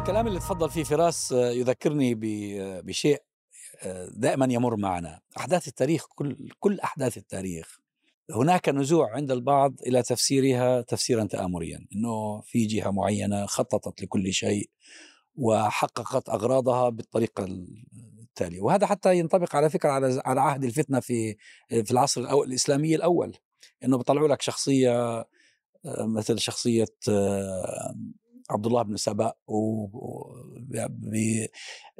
الكلام اللي تفضل فيه فراس آه، يذكرني ب- بشيء آه، دائما يمر معنا. أحداث التاريخ كل كل أحداث التاريخ. هناك نزوع عند البعض إلى تفسيرها تفسيرا تامريا إنه في جهة معينة خططت لكل شيء وحققت أغراضها بالطريقة التالية. وهذا حتى ينطبق على فكرة على على عهد الفتنة في في العصر الأول الإسلامي الأول إنه بيطلعوا لك شخصية آه، مثل شخصية آه، عبد الله بن سبأ و و-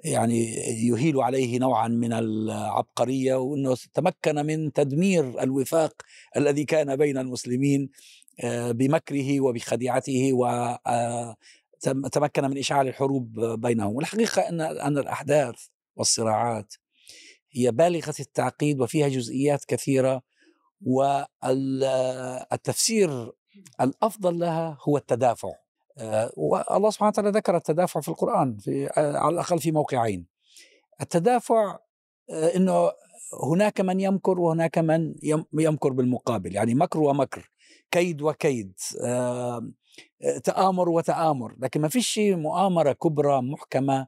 يعني يهيل عليه نوعا من العبقرية وأنه تمكن من تدمير الوفاق الذي كان بين المسلمين آه، بمكره وبخديعته وتمكن من إشعال الحروب بينهم. والحقيقة أن أن الأحداث والصراعات هي بالغة التعقيد وفيها جزئيات كثيرة والتفسير الأفضل لها هو التدافع. آه، والله سبحانه وتعالى ذكر التدافع في القرآن في آه، على الأقل في موقعين. التدافع آه، أنه هناك من يمكر وهناك من يم- يمكر بالمقابل يعني مكر ومكر كيد وكيد آه، آه، تآمر وتآمر لكن ما فيش مؤامرة كبرى محكمة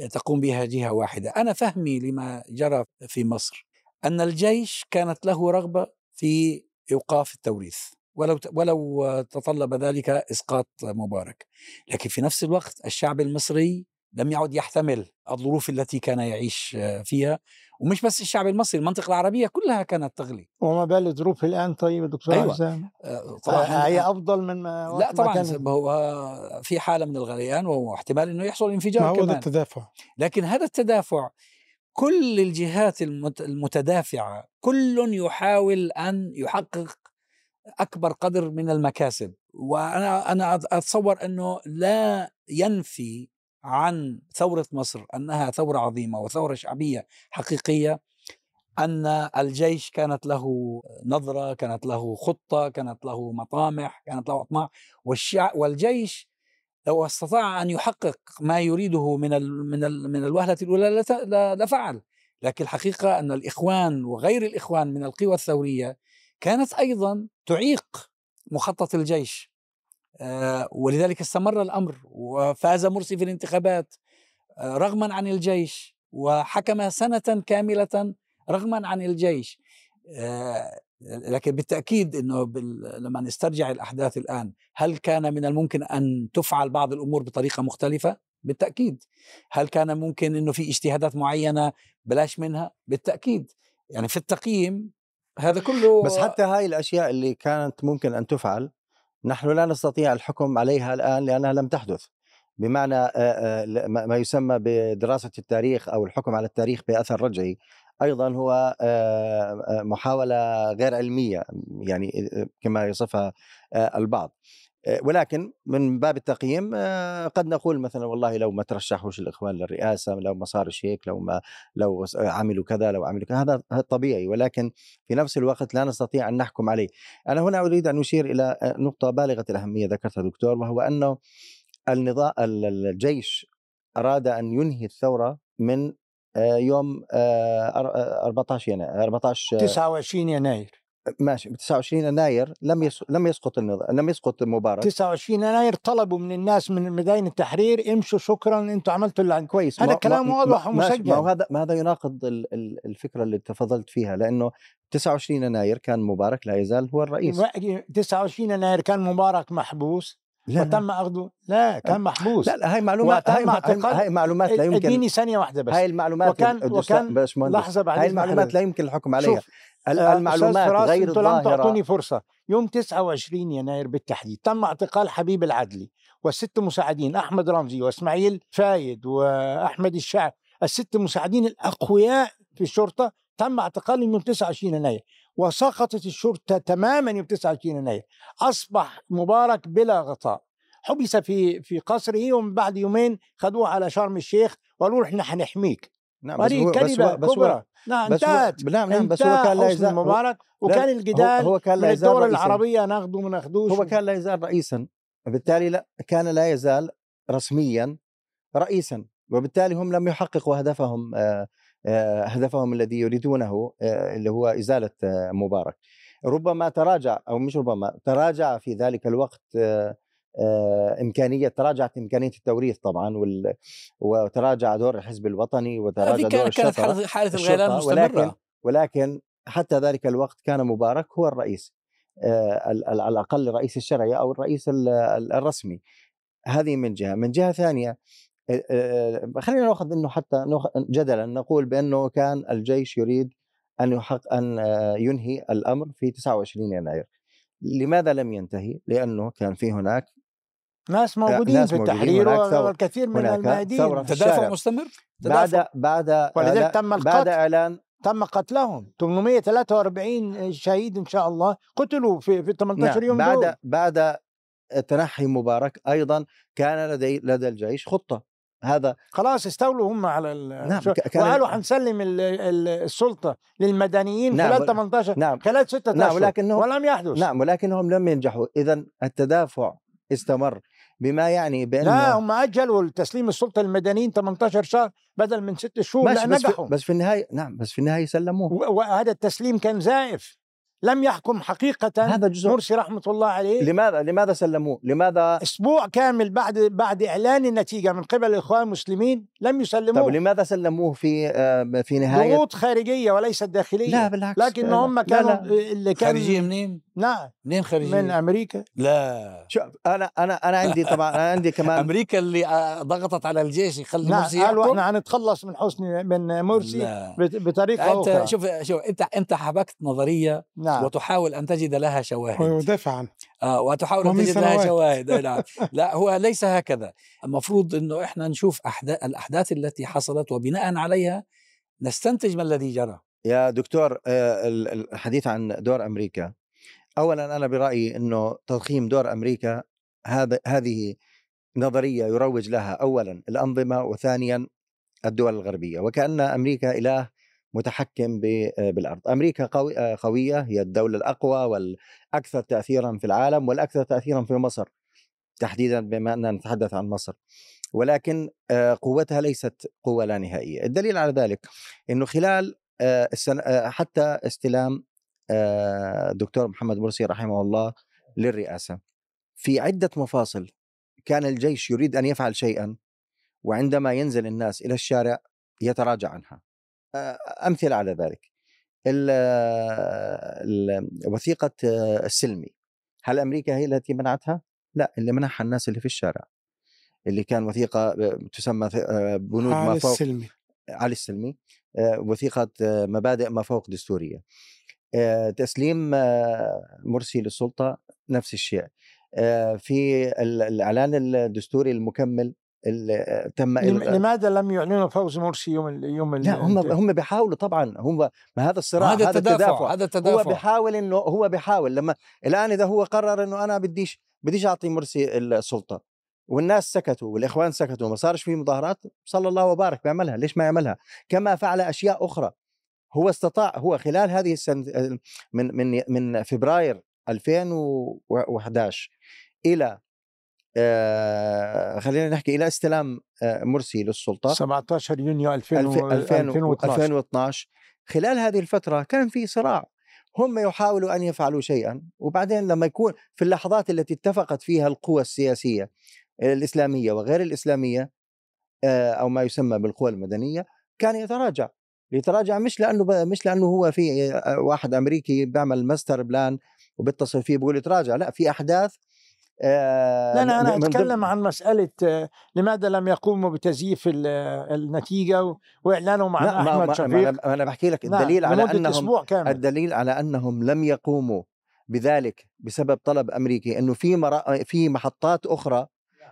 آه، تقوم بها جهة واحدة. أنا فهمي لما جرى في مصر أن الجيش كانت له رغبة في إيقاف التوريث. ولو ولو تطلب ذلك إسقاط مبارك. لكن في نفس الوقت الشعب المصري لم يعد يحتمل الظروف التي كان يعيش فيها ومش بس الشعب المصري المنطقة العربية كلها كانت تغلي. وما بال الظروف الآن طيب دكتور أيوة. حسام آه، آه، هي أفضل من ما لا ما طبعا كان- هو في حالة من الغليان واحتمال إنه يحصل ما انفجار هو كمان. التدافع. لكن هذا التدافع كل الجهات المت- المتدافعة كل يحاول أن يحقق أكبر قدر من المكاسب. وأنا أنا أتصور إنه لا ينفي عن ثورة مصر أنها ثورة عظيمة وثورة شعبية حقيقية أن الجيش كانت له نظرة كانت له خطة كانت له مطامح كانت له أطماع. والجيش لو استطاع أن يحقق ما يريده من ال من ال من الوهلة الأولى لفعل لكن الحقيقة أن الإخوان وغير الإخوان من القوى الثورية كانت أيضا تعيق مخطط الجيش آه، ولذلك استمر الأمر وفاز مرسي في الانتخابات آه، رغما عن الجيش وحكم سنة كاملة رغما عن الجيش آه، لكن بالتأكيد إنه بال... لما نسترجع الأحداث الآن هل كان من الممكن أن تفعل بعض الأمور بطريقة مختلفة؟ بالتأكيد. هل كان ممكن إنه في اجتهادات معينة بلاش منها؟ بالتأكيد. يعني في التقييم هذا كله بس حتى هاي الأشياء اللي كانت ممكن أن تفعل نحن لا نستطيع الحكم عليها الآن لأنها لم تحدث. بمعنى ما يسمى بدراسة التاريخ أو الحكم على التاريخ بأثر رجعي أيضا هو محاولة غير علمية يعني كما يصفها البعض. ولكن من باب التقييم آه، قد نقول مثلا والله لو ما ترشحوش الإخوان للرئاسة لو ما صارش هيك لو ما لو س- عملوا كذا لو عملوا كذا هذا طبيعي ولكن في نفس الوقت لا نستطيع أن نحكم عليه. أنا هنا أريد أن أشير إلى آه، نقطة بالغة الأهمية ذكرتها دكتور وهو أنه النظام ال- ال- الجيش أراد أن ينهي الثورة من آه، يوم آه، أر- آه، 14 يناير 14 آه، 29 يناير ماشي 29 يناير لم يس- لم يسقط النظام لم يسقط مبارك 29 يناير طلبوا من الناس من ميدان التحرير امشوا شكرا أنتم عملتوا اللي عندكم كويس. هذا ما- كلام ما- واضح ومسجل. ما هذا ما هذا يناقض ال- ال- الفكرة اللي تفضلت فيها لأنه 29 يناير كان مبارك لا يزال هو الرئيس. 29 يناير كان مبارك محبوس. لا وتم اخذه لا كان محبوس. لا, لا هاي معلومات هاي, هاي معلومات لا يمكن اديني ثانية واحدة بس. هاي المعلومات وكان- وكان- لحظة بعد هاي المعلومات. لا يمكن الحكم عليها. شوف، المعلومات أستاذ فراس، غير أنتوا لم تعطوني فرصة. يوم 29 يناير بالتحديد تم اعتقال حبيب العدلي والست مساعدين أحمد رمزي وإسماعيل فايد وأحمد الشعب الست مساعدين الأقوياء في الشرطة. تم اعتقالهم يوم 29 يناير وسقطت الشرطة تماما يوم 29 يناير. أصبح مبارك بلا غطاء. حبس في في قصره ومن بعد يومين خدوه على شرم الشيخ وقالوا له إحنا حنحميك. نعم بس هذه هو بس كذبه هو بس كبرى. نعم بس انتهت. نعم نعم بس هو كان لا يزال هو- مبارك لا، وكان الجدال هو كان من لا يزال الدول رئيساً. العربية ناخده ما ناخدوش هو كان لا يزال رئيسا. وبالتالي لا كان لا يزال رسميا رئيسا. وبالتالي هم لم يحققوا هدفهم آه، آه، هدفهم الذي يريدونه آه، اللي هو إزالة آه، مبارك. ربما تراجع أو مش ربما تراجع في ذلك الوقت إمكانية تراجعت إمكانية التوريث طبعا وال... وتراجع دور الحزب الوطني وتراجع دور كانت كانت الشرطه حالة, حالة الغيلان الشرطة، ولكن ولكن حتى ذلك الوقت كان مبارك هو الرئيس آه، على الأقل الرئيس الشرعي أو الرئيس ال- ال- الرسمي. هذه من جهة. من جهة ثانية آه، آه، خلينا نأخذ إنه حتى جدلا نقول بأنه كان الجيش يريد أن يحق أن آه، ينهي الأمر في 29 يناير. لماذا لم ينتهي؟ لأنه كان في هناك ناس موجودين ناس في التحرير. والكثير من في تدافع. مستمر؟ بعد تدافع. بعد ولذلك تم بعد القتل. إعلان. تم قتلهم. 843 شهيد إن شاء الله قتلوا في في 18 نعم. يوم بعد دول. بعد تنحي مبارك أيضا كان لدي لدى الجيش خطة. هذا خلاص استولوا هم على ال- نعم، كان- وقالوا حنسلم ال- ال- السلطة للمدنيين نعم، خلال ول- 18 نعم. خلال ستة نعم، أشهر. ولكنه- ولم يحدث. نعم ولكنهم لم ينجحوا. اذا التدافع استمر. بما يعني بانه لا هم أجلوا تسليم السلطة للمدنيين 18 شهر بدل من ست شهور ماشي لا بس في, نجحوا. بس في النهاية نعم بس في النهاية سلموه. وهذا التسليم كان زائف. لم يحكم حقيقة هذا جزء مرسي رحمة الله عليه. لماذا لماذا سلموه؟ لماذا؟ أسبوع كامل بعد بعد إعلان النتيجة من قبل الاخوان المسلمين لم طب يسلموه لماذا سلموه في آه، في نهاية؟ ضغوط خارجية وليست داخلية. لا بالعكس. لكن لا، هم لا، كانوا لا. اللي كان خارجية منين؟ نعم. منين خارجية؟ من أمريكا. لا. شوف أنا أنا أنا عندي طبعا أنا عندي كمان أمريكا اللي آه، ضغطت على الجيش يخلي نعم مرسي قالوا إحنا هنتخلص من حسني من مرسي لا. بطريقة أنت أخرى. شوف شوف أنت أنت حبكت نظرية نعم. وتحاول أن تجد لها شواهد. ويدافع عنه آه وتحاول أن تجد لها. شواهد. نعم. لا هو ليس هكذا. المفروض إنه إحنا نشوف أحدا... الأحداث التي حصلت وبناء عليها نستنتج ما الذي جرى. يا دكتور آه، ال- الحديث عن دور أمريكا. اولا أنا برأيي إنه تضخيم دور أمريكا هذا هذه نظرية يروج لها اولا الأنظمة وثانيا الدول الغربية وكأن أمريكا إله متحكم بالأرض. أمريكا قوي قوية هي الدولة الأقوى والأكثر تاثيرا في العالم والأكثر تاثيرا في مصر تحديدا بما أننا نتحدث عن مصر. ولكن آه، قوتها ليست قوة لا نهائية. الدليل على ذلك إنه خلال آه، آه، حتى استلام آه، الدكتور محمد مرسي رحمه الله للرئاسة. في عدة مفاصل كان الجيش يريد أن يفعل شيئا وعندما ينزل الناس إلى الشارع يتراجع عنها. آه، أمثلة على ذلك. وثيقة آه، السلمي. هل أمريكا هي التي منعتها؟ لا اللي منعها الناس اللي في الشارع. اللي كان وثيقة تسمى بنود ما فوق السلمي. علي السلمي. وثيقة مبادئ ما فوق دستورية. تسليم آه، مرسي للسلطة نفس الشيء. آه، في ال- الإعلان الدستوري المكمل آه، تم لماذا لم يعلنوا فوز مرسي يوم ال- يوم ال- لا هم هم بيحاولوا طبعا. هم ما هذا الصراع هذا هذا التدافع. هذا هو التدافع. بيحاول إنه هو بيحاول. لما الآن إذا هو قرر إنه أنا بديش بديش أعطي مرسي السلطة. والناس سكتوا والإخوان سكتوا ما صارش في مظاهرات صلى الله وبارك بيعملها. ليش ما يعملها؟ كما فعل أشياء أخرى. هو استطاع هو خلال هذه السنة من من من فبراير 2011 إلى آه خلينا نحكي إلى استلام آه مرسي للسلطة. 17 يونيو 2000 2000 2012 2012 خلال هذه الفترة كان في صراع. هم يحاولوا أن يفعلوا شيئا وبعدين لما يكون في اللحظات التي اتفقت فيها القوى السياسية الإسلامية وغير الإسلامية آه، أو ما يسمى بالقوى المدنية كان يتراجع. يتراجع مش لأنه ب- مش لأنه هو في آه، واحد أمريكي بيعمل master plan وبيتصل فيه بيقول يتراجع لا في أحداث آه، لا لا أنا أتكلم عن مسألة آه، لماذا لم يقوموا بتزييف ال- النتيجة وإعلانهم عن ما, أحمد ما, ما شفيق؟ أنا- أنا بحكي لك نعم، الدليل على لمدة أنهم أسبوع كامل. الدليل على أنهم لم يقوموا بذلك بسبب طلب أمريكي إنه في مرا... في محطات أخرى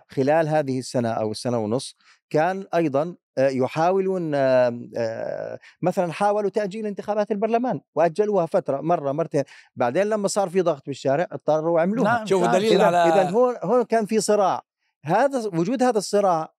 خلال هذه السنة أو السنة ونص كان أيضا يحاولون آه، آه، مثلا حاولوا تأجيل انتخابات البرلمان وأجلوها فترة مرة مرتين. بعدين لما صار في ضغط بالشارع اضطروا يعملوها. نعم شوفوا كان- دليل إذا على إذا هون هون كان في صراع. هذا وجود هذا الصراع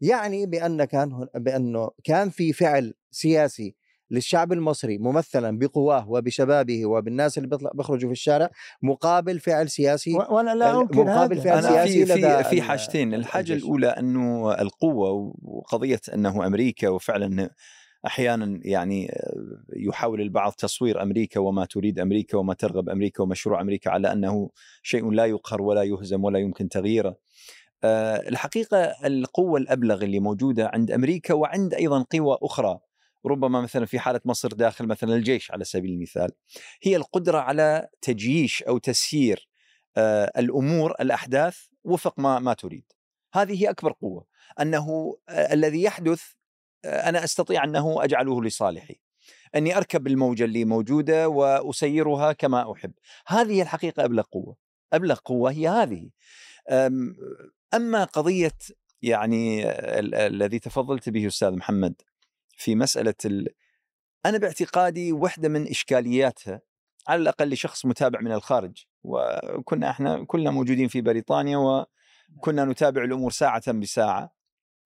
يعني بأن كان بأنه كان في فعل سياسي للشعب المصري ممثلا بقواه وبشبابه وبالناس اللي بيخرجوا في الشارع مقابل فعل سياسي وأنا لا أنكر مقابل هذا فئة أنا سياسي في لدى في في حاجتين الحاجة الجيش. الأولى أنه القوة وقضية أنه أمريكا وفعلا أحيانا يعني آه، يحاول البعض تصوير أمريكا وما تريد أمريكا وما ترغب أمريكا ومشروع أمريكا على أنه شيء لا يقهر ولا يهزم ولا يمكن تغييره. آه، الحقيقة القوة الأبلغ اللي موجودة عند أمريكا وعند أيضا قوى أخرى ربما مثلا في حالة مصر داخل مثلا الجيش على سبيل المثال. هي القدرة على تجييش أو تسيير آه، الأمور الأحداث وفق ما ما تريد. هذه هي أكبر قوة. أنه الذي يحدث أنا أستطيع أنه أجعله لصالحي. أني أركب الموجة اللي موجودة وأسيرها كما أحب. هذه الحقيقة أبلغ قوة. أبلغ قوة هي هذه. أما قضية يعني الذي تفضلت به أستاذ محمد في مسألة ال... أنا باعتقادي واحدة من إشكالياتها على الأقل لشخص متابع من الخارج. وكنا إحنا كلنا موجودين في بريطانيا وكنا نتابع الأمور ساعة بساعة.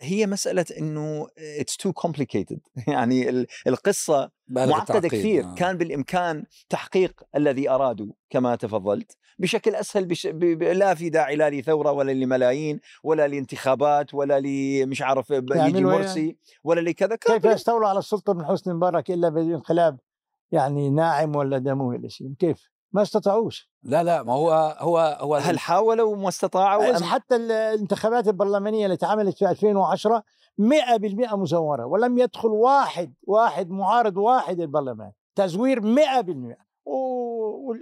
هي مسألة إنه it's too complicated يعني القصة معقدة كثير. آه. كان بالإمكان تحقيق الذي أرادوا كما تفضلت. بشكل أسهل بش... ب... ب... لا في داعي لا لثورة ولا لملايين ولا لانتخابات ولا مش عارف يجي مرسي ولا لكذا. كيف يستولوا على السلطة من حسني مبارك إلا بانقلاب يعني ناعم ولا دموي ولا شيء؟ كيف؟ ما استطاعوش. لا لا ما هو هو هو هل حاولوا وما استطاعوا؟ حتى الانتخابات البرلمانية اللي اتعملت في 2010 100% مزورة ولم يدخل واحد واحد معارض واحد البرلمان. تزوير 100%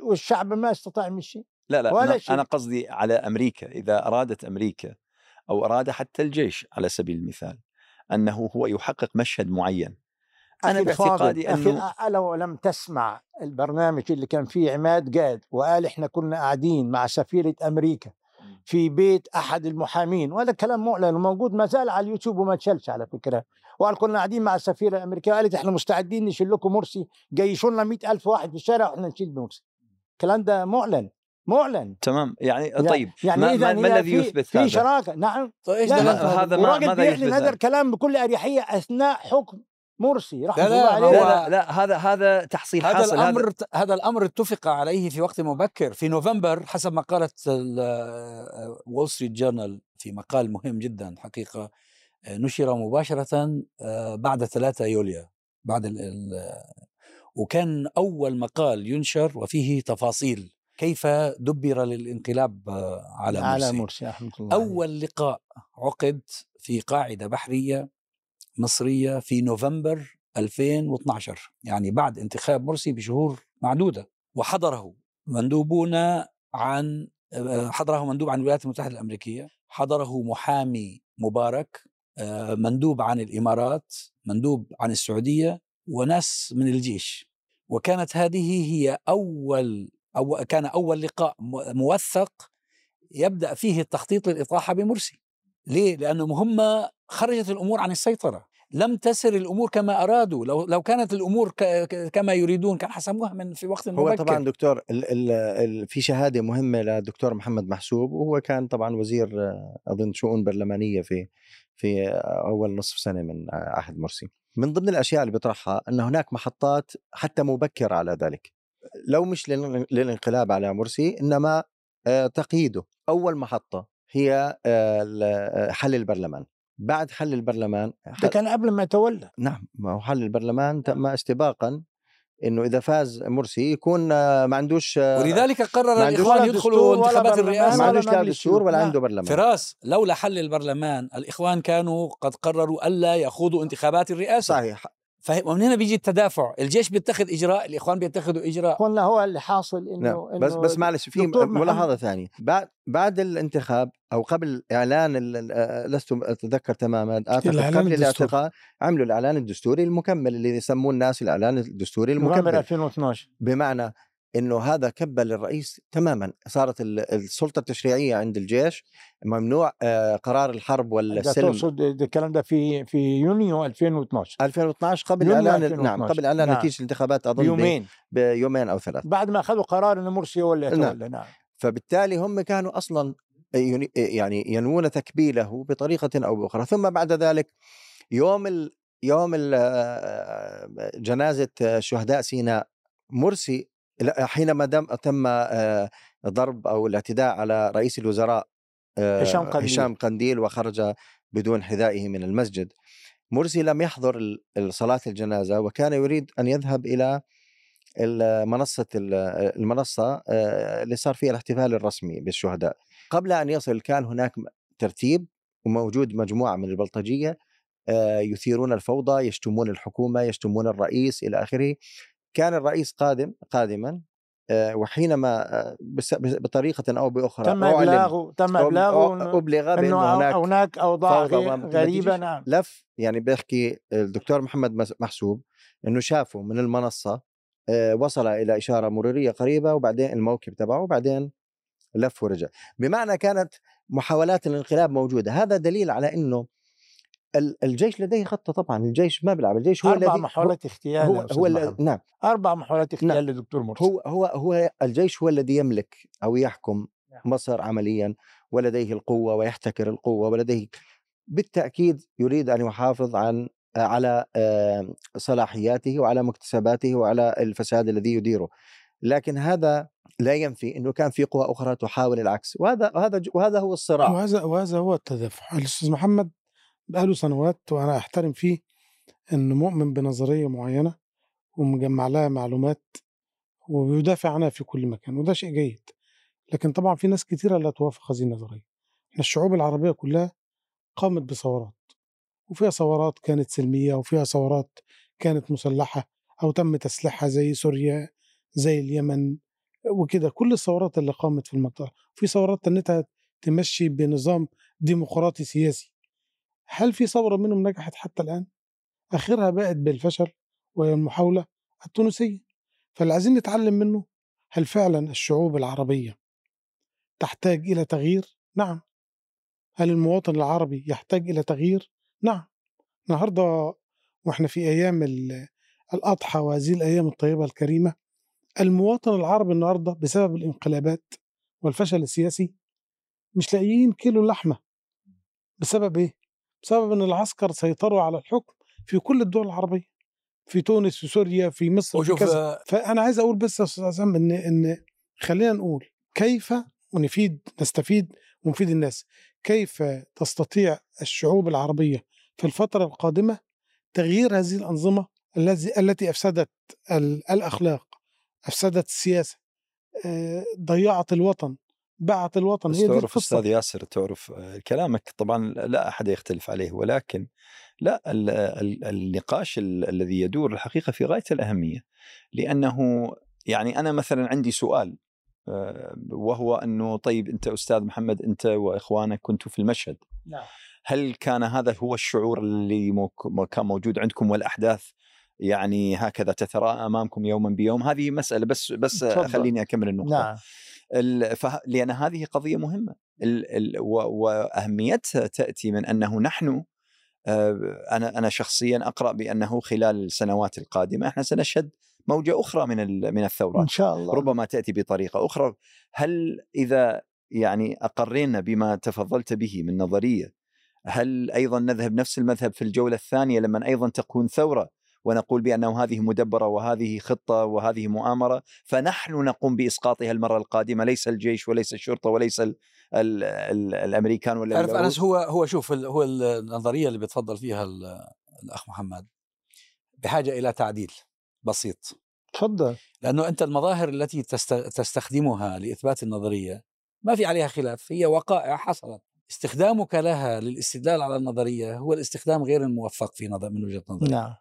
والشعب ما استطاع من شيء. لا لا ولا أنا, شيء. أنا قصدي على أمريكا. إذا أرادت أمريكا أو أراد حتى الجيش على سبيل المثال أنه هو يحقق مشهد معين أنا باعتقادي أنه لو لم تسمع البرنامج اللي كان فيه عماد قاد وقال إحنا كنا قاعدين مع سفيرة أمريكا في بيت أحد المحامين وهذا كلام معلن وموجود ما زال على اليوتيوب وما تشلش على فكرة. وقال كنا قاعدين مع السفيره الامريكيه قالت إحنا مستعدين نشيل لكم مرسي جيشوا لنا 100000 واحد في الشارع وإحنا نشيل مرسي الكلام ده معلن معلن تمام يعني طيب يعني ما, ما, ما الذي يثبت في هذا؟ في شراكة نعم. طيب إيش هذا ما ماذا يثبت هذا؟ الكلام بكل أريحية أثناء حكم مرسي رحمه الله عليه. لا, لا, لا هذا هذا تحصيل هذا حاصل الأمر هذا, هذا الأمر اتفق عليه في وقت مبكر. في نوفمبر حسب ما قالت وول ستريت جورنال في مقال مهم جدا حقيقة آه، نشر مباشرة آه، بعد 3 يوليو بعد ال ال وكان أول مقال ينشر وفيه تفاصيل كيف دبر للانقلاب آه، على مرسي, على مرسي الله أول لقاء عقد في قاعدة بحرية مصرية في نوفمبر 2012 يعني بعد انتخاب مرسي بشهور معدودة. وحضره مندوبون عن حضره مندوب عن الولايات المتحدة الأمريكية حضره محامي مبارك مندوب عن الإمارات مندوب عن السعودية وناس من الجيش. وكانت هذه هي أول أو كان أول لقاء موثق يبدأ فيه التخطيط للإطاحة بمرسي. ليه؟ لأنه هم خرجت الأمور عن السيطرة. لم تسر الأمور كما أرادوا. لو لو كانت الأمور كما يريدون كان حسموها من في وقت مبكر. هو طبعا دكتور ال ال ال في شهادة مهمة للدكتور محمد محسوب وهو كان طبعا وزير أظن شؤون برلمانية في في أول نصف سنة من عهد مرسي. من ضمن الأشياء اللي بيطرحها أن هناك محطات حتى مبكرة على ذلك. لو مش للانقلاب على مرسي إنما آه، تقييده. أول محطة هي آه، حل البرلمان. بعد حل البرلمان ده كان قبل ما يتولى. نعم ما هو حل البرلمان تم استباقا إنه إذا فاز مرسي يكون ما عندوش ولذلك قرر الإخوان يدخلوا انتخابات الرئاسة. ما عندوش لا دستور ولا عنده برلمان. فراس لولا حل البرلمان الإخوان كانوا قد قرروا الا يخوضوا انتخابات الرئاسة. صحيح. ومن هنا بيجي التدافع. الجيش بيتخذ إجراء الإخوان بيتخذوا إجراء. قلنا هو اللي حاصل انه, نعم. إنه بس بس معلش في ملاحظة ثانية. بعد بعد الانتخاب أو قبل إعلان لست أتذكر تماما قبل الاعتقال عملوا الإعلان الدستوري المكمل اللي يسموه الناس الإعلان الدستوري المكمل. 2012 بمعنى إنه هذا كبه للرئيس تماما صارت السلطة التشريعية عند الجيش ممنوع آه، قرار الحرب والسلم تقصد الكلام ده في في يونيو 2012 2012 قبل إعلان نعم قبل إعلان نعم. نتيجة الانتخابات أظن بيومين. بيومين أو ثلاث بعد ما أخذوا قرار إن مرسي هو اللي يتولى نعم. نعم. فبالتالي هم كانوا أصلا يعني ينوون تكبيله بطريقة أو بأخرى. ثم بعد ذلك يوم ال يوم آه، جنازة شهداء سيناء مرسي حينما دم تم آه، ضرب أو الاعتداء على رئيس الوزراء هشام قنديل. هشام قنديل وخرج بدون حذائه من المسجد مرسي لم يحضر صلاة الجنازة وكان يريد أن يذهب إلى ال- منصة ال- المنصة آه، اللي صار فيها الاحتفال الرسمي بالشهداء قبل أن يصل كان هناك ترتيب وموجود مجموعة من البلطجية آه، يثيرون الفوضى يشتمون الحكومة يشتمون الرئيس إلى آخره كان الرئيس قادم قادما آه، وحينما آه، بطريقة أو بأخرى تم إبلاغه تم إبلاغه إنه- أبلغ إنه بأن هناك هناك أوضاع غريبة نعم. لف يعني بيحكي الدكتور محمد محسوب إنه شافه من المنصة آه، وصل إلى إشارة مرورية قريبة وبعدين الموكب تبعه وبعدين لف ورجع. بمعنى كانت محاولات الانقلاب موجودة. هذا دليل على إنه الجيش لديه خطة طبعا الجيش ما بيلعب الجيش هو أربع الذي محاولات اغتيال هو هو, محمد. نعم أربع محاولات اغتيال نعم. للدكتور مرسي هو هو هو الجيش هو الذي يملك أو يحكم نعم. مصر عمليا ولديه القوة ويحتكر القوة ولديه بالتأكيد يريد أن يحافظ عن على آه، صلاحياته وعلى مكتسباته وعلى الفساد الذي يديره لكن هذا لا ينفي إنه كان في قوى أخرى تحاول العكس وهذا وهذا وهذا هو الصراع وهذا وهذا هو التدافع الأستاذ محمد بقاله سنوات وأنا أحترم فيه إنه مؤمن بنظرية معينة ومجمع لها معلومات وبيدافع عنها في كل مكان وده شيء جيد. لكن طبعا في ناس كثيره لا توافق هذه النظرية. إحنا الشعوب العربية كلها قامت بثورات وفيها ثورات كانت سلمية وفيها ثورات كانت مسلحة أو تم تسليحها زي سوريا زي اليمن وكده. كل الثورات اللي قامت في المنطقة. في ثورات تمشي بنظام ديمقراطي سياسي. هل في ثورة منهم نجحت حتى الآن؟ آخرها بقت بالفشل وهي المحاولة التونسية. فاللي عايزين نتعلم منه هل فعلا الشعوب العربية تحتاج إلى تغيير؟ نعم. هل المواطن العربي يحتاج إلى تغيير؟ نعم. النهارده وإحنا في أيام ال- الأضحى وهذه الأيام الطيبة الكريمة المواطن العربي النهارده بسبب الانقلابات والفشل السياسي مش لاقيين كيلو لحمة. بسبب إيه؟ بسبب إن العسكر سيطروا على الحكم في كل الدول العربية في تونس في سوريا في مصر في وشوف كذا. آه، فأنا عايز أقول بس يا أستاذ عزام إن إن خلينا نقول كيف ونفيد نستفيد ونفيد الناس. كيف تستطيع الشعوب العربية في الفترة القادمة تغيير هذه الأنظمة الذي التي أفسدت ال- الأخلاق أفسدت السياسة آه، ضيعت الوطن؟ باعت الوطن بس هي تعرف أستاذ ياسر تعرف آه، كلامك طبعا لا أحد يختلف عليه ولكن لا ال- ال- النقاش ال- الذي يدور الحقيقة في غاية الأهمية لأنه يعني أنا مثلا عندي سؤال آه، وهو أنه طيب أنت أستاذ محمد أنت وإخوانك كنتوا في المشهد نعم. هل كان هذا هو الشعور اللي كان موجود عندكم والأحداث يعني هكذا تتراءى أمامكم يوما بيوم هذه مسألة بس بس تفضل. خليني أكمل النقطة نعم. لأن هذه قضية مهمة. وأهميتها تأتي من أنه نحن آه، أنا أنا شخصيا أقرأ بأنه خلال السنوات القادمة إحنا سنشهد موجة أخرى من. من إن الثورات شاء الله ربما تأتي بطريقة أخرى هل إذا يعني أقرينا بما تفضلت به من نظرية هل أيضا نذهب نفس المذهب في الجولة الثانية لما أيضا تكون ثورة ونقول بانه هذه مدبرة وهذه خطة وهذه مؤامرة فنحن نقوم بإسقاطها المرة القادمة. ليس الجيش وليس الشرطة وليس ال ال ال الأمريكان ولا تعرف. أنس هو هو شوف هو النظرية اللي بتفضل فيها ال- الأخ محمد بحاجة إلى تعديل بسيط. تفضل. لأنه أنت المظاهر التي تست- تستخدمها لإثبات النظرية ما في عليها خلاف هي وقائع حصلت. استخدامك لها للاستدلال على النظرية هو الاستخدام غير الموفق في نظر من وجهة نظري. نعم.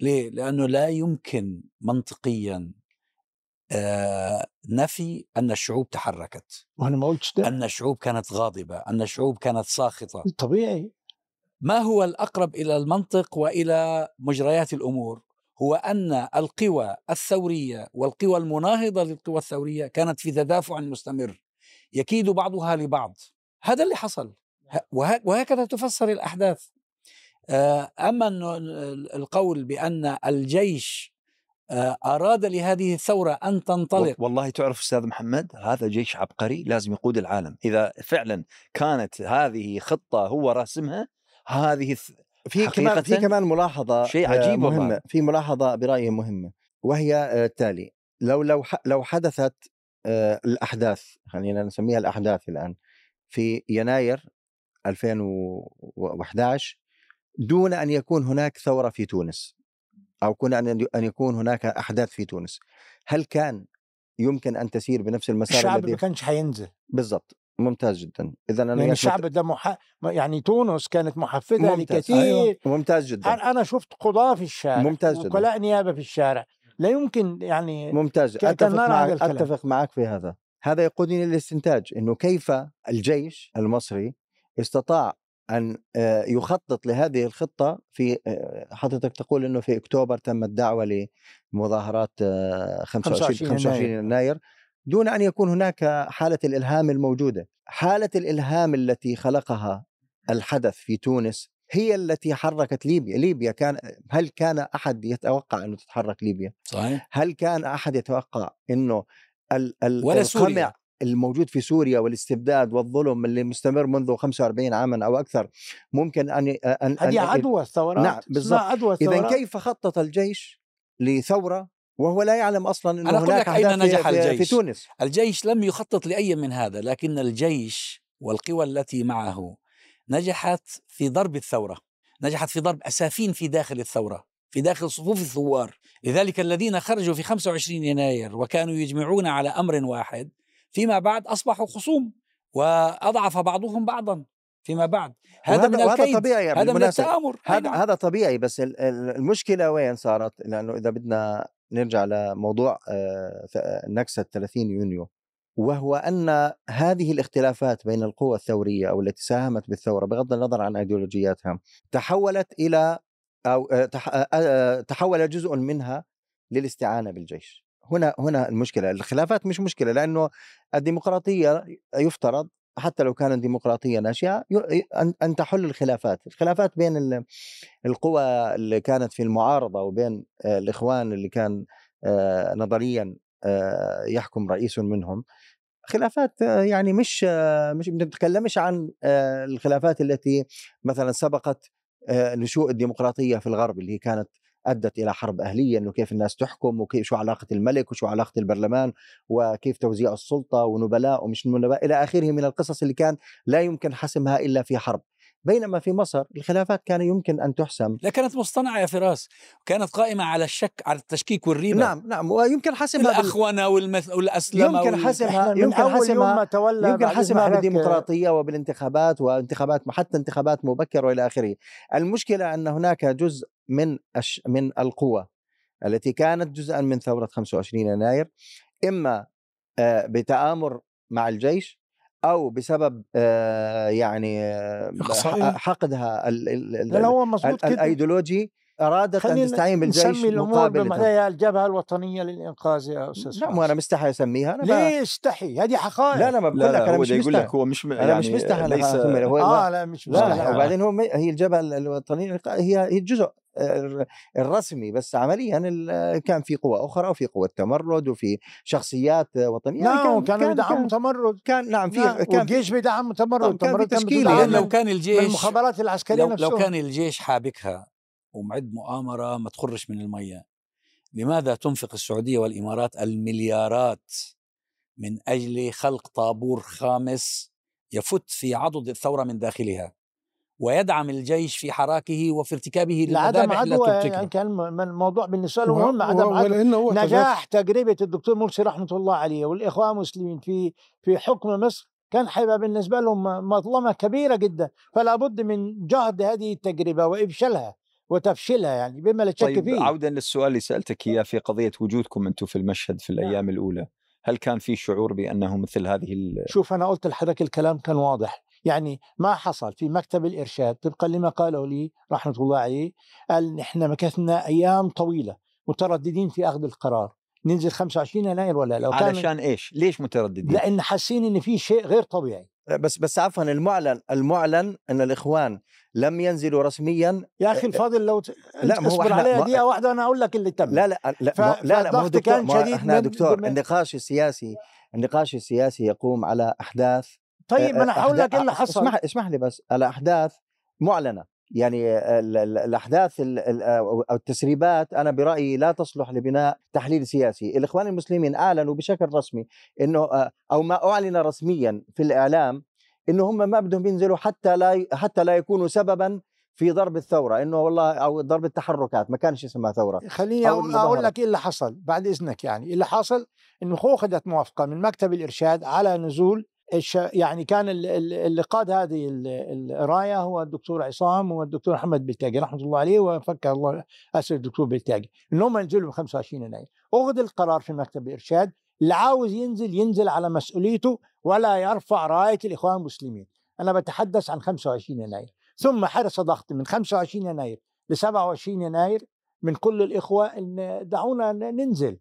ليه؟ لأنه لا يمكن منطقيا آه نفي أن الشعوب تحركت. وأنا ما قلتش ده. أن الشعوب كانت غاضبة أن الشعوب كانت ساخطة. طبيعي. ما هو الأقرب إلى المنطق وإلى مجريات الأمور؟ هو أن القوى الثورية والقوى المناهضة للقوى الثورية كانت في تدافع مستمر يكيد بعضها لبعض. هذا اللي حصل. وه- وهكذا تفسر الأحداث. آه، أما إنه القول بأن الجيش آه، أراد لهذه الثورة أن تنطلق والله تعرف أستاذ محمد هذا جيش عبقري لازم يقود العالم. إذا فعلا كانت هذه خطة هو راسمها هذه في كمان في كمان ملاحظة شيء آه، عجيب والله. مهمة في ملاحظة برأيي مهمة وهي التالي. لو لو لو حدثت الأحداث خلينا نسميها الأحداث الآن في يناير 2011 دون أن يكون هناك ثورة في تونس أو كون أن يكون هناك أحداث في تونس. هل كان يمكن أن تسير بنفس المسار الشعب الذي ما كانش حينزل. بالضبط. ممتاز جدا. اذا أنا وياك الشعب ده مح... يعني تونس كانت محفزة. لكثير. أيوة. ممتاز جدا. أنا أنا شفت قضاة في الشارع ممتاز جداً. وكلاء نيابة في الشارع. لا يمكن يعني ممتاز. أتفق معك. أتفق معك في هذا. هذا يقودني للاستنتاج إنه كيف الجيش المصري استطاع أن آه، يخطط لهذه الخطة في آه، حضرتك تقول إنه في أكتوبر تمت دعوه لمظاهرات آه، 25 25 25 يناير. يناير دون أن يكون هناك حالة الإلهام الموجودة. حالة الإلهام التي خلقها الحدث في تونس هي التي حركت ليبيا. ليبيا كان هل كان أحد يتوقع انه تتحرك ليبيا؟ صحيح. هل كان أحد يتوقع إنه ال ال ولا القمع سوريا. الموجود في سوريا والاستبداد والظلم اللي مستمر منذ 45 عاما أو أكثر ممكن أن أن هذه عدوى الثورات نعم، بالضبط. عدوى اذا كيف خطط الجيش لثورة وهو لا يعلم أصلا إنه أنا هناك في- نجح في, في الجيش. تونس الجيش لم يخطط لأي من هذا لكن الجيش والقوى التي معه نجحت في ضرب الثورة نجحت في ضرب أسافين في داخل الثورة في داخل صفوف الثوار لذلك الذين خرجوا في 25 يناير وكانوا يجمعون على أمر واحد فيما بعد أصبحوا خصوم وأضعف بعضهم بعضا فيما بعد هذا من الكيد طبيعي هذا من. التآمر هذا نعم. هذا طبيعي بس ال- ال- المشكلة وين صارت؟ لأنه إذا بدنا نرجع لموضوع آه، نكسة 30 يونيو وهو أن هذه الاختلافات بين القوى الثورية أو التي ساهمت بالثورة بغض النظر عن أيديولوجياتها تحولت إلى أو آه، آه، آه، تحول جزء منها للاستعانة بالجيش. هنا هنا المشكلة، الخلافات مش مشكلة لأنه الديمقراطية يفترض حتى لو كانت ي- أن أن تحل الخلافات، الخلافات بين ال- القوى اللي كانت في المعارضة وبين الإخوان اللي كان نظريا يحكم رئيس منهم. خلافات يعني مش مش بنتكلمش عن الخلافات التي مثلا سبقت نشوء الديمقراطية في الغرب اللي هي كانت أدت إلى حرب أهلية إنه كيف الناس تحكم وكيف شو علاقة الملك وشو علاقة البرلمان وكيف توزيع السلطة ونبلاء ومش نبلاء إلى آخره من القصص اللي كان لا يمكن حسمها إلا في حرب. بينما في مصر الخلافات كان يمكن أن تحسم. لا كانت مصطنعة يا فراس كانت قائمة على الشك على التشكيك والريبة. نعم نعم ويمكن حسمها بال... الأخونة والمث... والأسلمة يمكن وال- حسمها من يمكن حسمها ما تولى يمكن حسمها بالديمقراطية وبالانتخابات وانتخابات حتى انتخابات مبكرة وإلى آخره. المشكلة أن هناك جزء من الش... من القوى التي كانت جزءا من ثورة 25 يناير إما آه، بتآمر مع الجيش أو بسبب آه، يعني آه، حقدها ال- ال- ال- لأن هو مظبوط ال- كده. الأيديولوجي أرادت أن تستعين بالجيش نسمي الأمور بمعناها الجبهة الوطنية للإنقاذ يا أستاذ نعم فراس. وأنا مستحي أسميها أنا ليه استحي هذه حقائق. لا لا ما بقول لك أنا مش يقول مستحي. لك هو مش أنا يعني مش مستحي أنا ليس هو آه لا مش مستحي لا وبعدين هو هي الجبهة الوطنية هي هي الر- الرسمي بس عمليا كان في قوى أخرى وفي قوى تمرد وفي شخصيات وطنية. يعني نعم كان كانوا كان يدعموا كان, تمرد. كان نعم في نعم كان في والجيش بيدعم تمرد تمرد تشكيل بتدعم لأن من- لو كان الجيش المخابرات العسكرية لو, لو كان الجيش حابكها ومعد مؤامرة ما تخرش من المية لماذا تنفق السعودية والإمارات المليارات من أجل خلق طابور خامس يفت في عضد الثورة من داخلها؟ ويدعم الجيش في حراكه وفي ارتكابه لعدم عدوى يعني كان الم- الموضوع بالنسبة له مهم عدم عدوى. نجاح تجربة الدكتور مرسي رحمة الله عليه والاخوان المسلمين في في حكم مصر كان حيبقى بالنسبة لهم مظلمة كبيرة جدا. فلا بد من جهد هذه التجربة وافشالها وتفشيلها يعني بما لا شك طيب فيه. عودا للسؤال اللي سألتك إياه في قضية وجودكم أنتم في المشهد في الأيام الأولى هل كان في شعور بأنه مثل هذه ال... شوف أنا قلت لحضرتك الكلام كان واضح. يعني ما حصل في مكتب الإرشاد طبقا لما قاله لي رحمة الله عليه قال إحنا مكثنا أيام طويلة مترددين في أخذ القرار ننزل 25 يناير ولا لو كان علشان إيش؟ ليش مترددين؟ لأن حاسين إن في شيء غير طبيعي بس بس عفوا المعلن المعلن إن الإخوان لم ينزلوا رسميا يا أخي الفاضل لو ت... لا، ما هو اصبر عليها دقيقة واحدة أنا أقول لك اللي تم لا لا لا ف- لا لا ما هو دكتور كان شديد إحنا دكتور من- النقاش السياسي النقاش السياسي يقوم على أحداث طيب ما أنا هقول لك إيه اللي حصل. اسمح اسمح لي بس على احداث معلنة. يعني ال- الأحداث ال- ال- أو التسريبات أنا برأيي لا تصلح لبناء تحليل سياسي، الإخوان المسلمين أعلنوا بشكل رسمي إنه آه، أو ما أعلن رسميا في الإعلام إنه هم ما بدهم ينزلوا حتى لا حتى لا يكونوا سببا في ضرب الثورة. إنه والله أو ضرب التحركات ما كانش اسمها ثورة. خليني أقول. لك إيه اللي حصل بعد إذنك يعني. اللي حصل إنه أخذت موافقة من مكتب الإرشاد على نزول. يعني كان ال- ال- اللي قاد هذه ال- الرايه هو الدكتور عصام والدكتور محمد بلتاجي رحمة الله عليه وفكر الله أسر الدكتور بلتاجي انهم ينزلوا ب 25 يناير. أخذ القرار في مكتب الإرشاد اللي عاوز ينزل ينزل على مسؤوليته ولا يرفع راية الإخوان المسلمين. أنا بتحدث عن 25 يناير. ثم حرص ضغط من 25 يناير ل 27 يناير من كل الإخوة إن دعونا ننزل.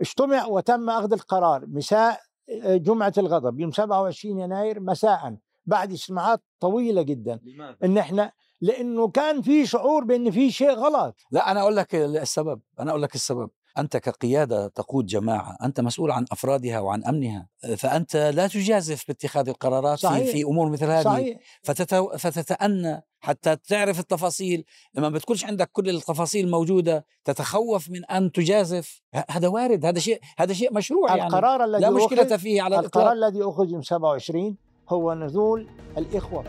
اجتمع وتم أخذ القرار. مساء جمعة الغضب يوم 27 يناير مساء. بعد اجتماعات طويلة جدا. لماذا؟ إن إحنا لأنه كان في شعور بإن في شيء غلط. لا أنا أقول لك السبب أنا أقول لك السبب. أنت كقيادة تقود جماعة أنت مسؤول عن أفرادها وعن أمنها فأنت لا تجازف باتخاذ القرارات صحيح. في أمور مثل هذه صحيح. فتتو... فتتأنى حتى تعرف التفاصيل. لما بتكونش عندك كل التفاصيل موجودة تتخوف من أن تجازف. هذا وارد هذا شيء هذا شيء مشروع يعني. القرار الذي لا مشكلة أخذ- فيه على القرار الإطلاق الذي اخذ يوم 27 هو نزول الإخوة.